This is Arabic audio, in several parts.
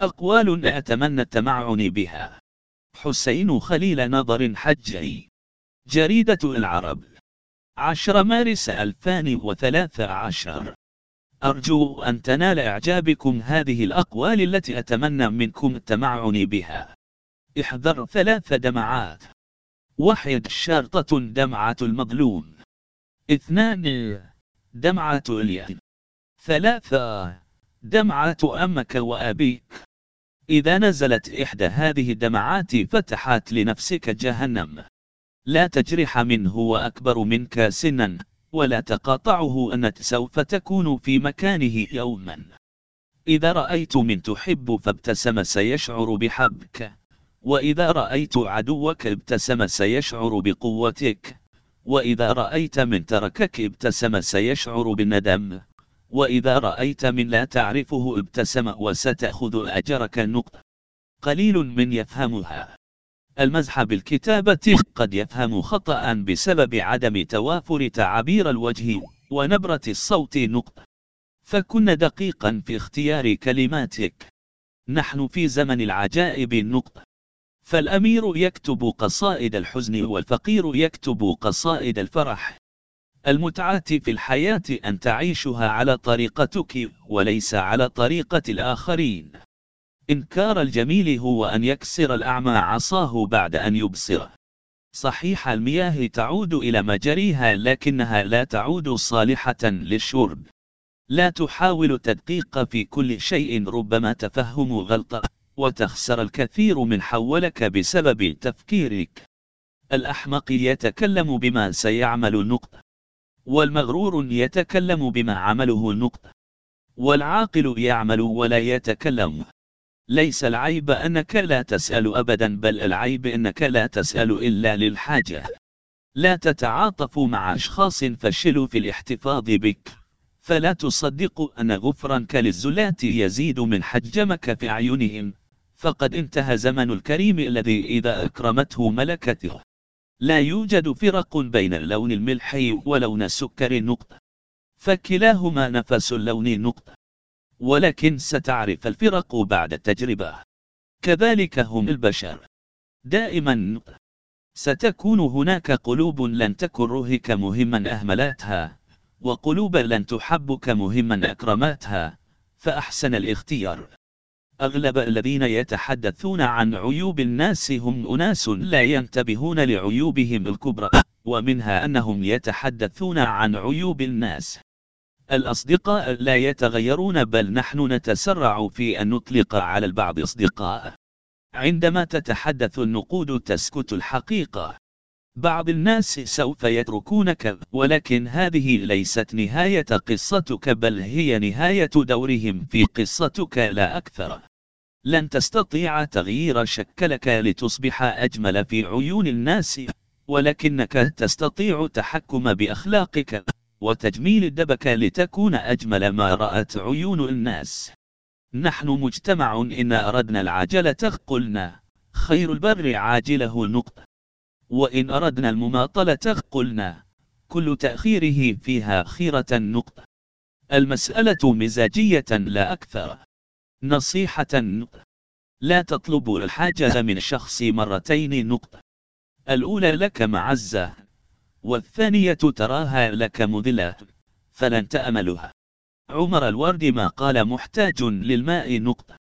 أقوال أتمنى التمعن بها. حسين خليل نظر حجي. جريدة العرب. عشر مارس 2013 أرجو أن تنال إعجابكم هذه الأقوال التي أتمنى منكم التمعن بها. احذر ثلاث دمعات. واحد شرطة دمعة المظلوم. اثنان دمعة اليد. ثلاثة دمعة أمك وأبيك. إذا نزلت إحدى هذه الدمعات فتحت لنفسك جهنم. لا تجرح من هو أكبر منك سنا ولا تقاطعه أنت سوف تكون في مكانه يوما. إذا رأيت من تحب فابتسم سيشعر بحبك. وإذا رأيت عدوك ابتسم سيشعر بقوتك. وإذا رأيت من تركك ابتسم سيشعر بالندم. وإذا رأيت من لا تعرفه ابتسم وستأخذ أجرك النقطة قليل من يفهمها. المزح بالكتابة قد يفهم خطأ بسبب عدم توافر تعابير الوجه ونبرة الصوت نقطة فكن دقيقا في اختيار كلماتك. نحن في زمن العجائب نقطة فالأمير يكتب قصائد الحزن والفقير يكتب قصائد الفرح. المتعة في الحياة أن تعيشها على طريقتك وليس على طريقة الآخرين. إنكار الجميل هو أن يكسر الأعمى عصاه بعد أن يبصر. صحيح المياه تعود إلى مجريها لكنها لا تعود صالحة للشرب. لا تحاول تدقيق في كل شيء ربما تفهم غلطة وتخسر الكثير من حولك بسبب تفكيرك. الأحمق يتكلم بما سيعمل النقطة. والمغرور يتكلم بما عمله النقطة والعاقل يعمل ولا يتكلم. ليس العيب أنك لا تسأل أبدا بل العيب أنك لا تسأل إلا للحاجة. لا تتعاطف مع أشخاص فشلوا في الاحتفاظ بك. فلا تصدق أن غفرانك للزلات يزيد من حجمك في أعينهم. فقد انتهى زمن الكريم الذي إذا أكرمته ملكته. لا يوجد فرق بين اللون الملحي ولون السكر نقطة فكلاهما نفس اللون نقطة ولكن ستعرف الفرق بعد التجربة. كذلك هم البشر. دائما ستكون هناك قلوب لن تكرهك مهما أهملتها وقلوب لن تحبك مهما أكرمتها فأحسن الاختيار. أغلب الذين يتحدثون عن عيوب الناس هم أناس لا ينتبهون لعيوبهم الكبرى ومنها أنهم يتحدثون عن عيوب الناس. الأصدقاء لا يتغيرون بل نحن نتسرع في أن نطلق على البعض أصدقاء. عندما تتحدث النقود تسكت الحقيقة. بعض الناس سوف يتركونك ولكن هذه ليست نهاية قصتك بل هي نهاية دورهم في قصتك لا أكثر. لن تستطيع تغيير شكلك لتصبح أجمل في عيون الناس ولكنك تستطيع تحكم بأخلاقك وتجميل الدبك لتكون أجمل ما رأت عيون الناس. نحن مجتمع إن أردنا العجلة قلنا خير البر عاجله نقطة. وإن أردنا المماطلة قلنا كل تأخيره فيها خيرة نقطة. المسألة مزاجية لا أكثر. نصيحة نقطة. لا تطلب الحاجة من الشخص مرتين نقطة. الأولى لك معزة والثانية تراها لك مذلة فلن تأملها. عمر الورد ما قال محتاج للماء نقطة.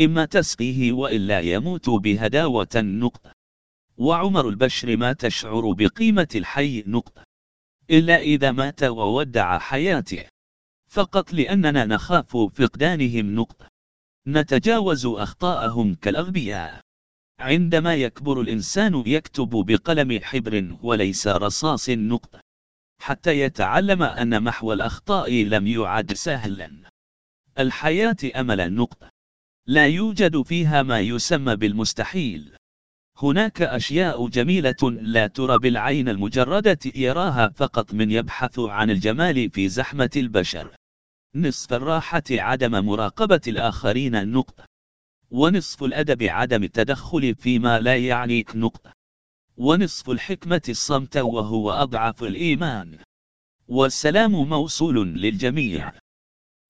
إما تسقيه وإلا يموت بهداوة نقطة. وعمر البشر ما تشعر بقيمة الحي نقطة. إلا إذا مات وودع حياته. فقط لأننا نخاف فقدانهم نقطة. نتجاوز أخطاءهم كالأغبياء. عندما يكبر الإنسان يكتب بقلم حبر وليس رصاص نقطة حتى يتعلم أن محو الأخطاء لم يعد سهلا. الحياة أمل نقطة لا يوجد فيها ما يسمى بالمستحيل. هناك أشياء جميلة لا ترى بالعين المجردة يراها فقط من يبحث عن الجمال في زحمة البشر. نصف الراحة عدم مراقبة الآخرين النقطة. ونصف الأدب عدم التدخل فيما لا يعنيك نقطة ونصف الحكمة الصمت وهو أضعف الإيمان. والسلام موصول للجميع.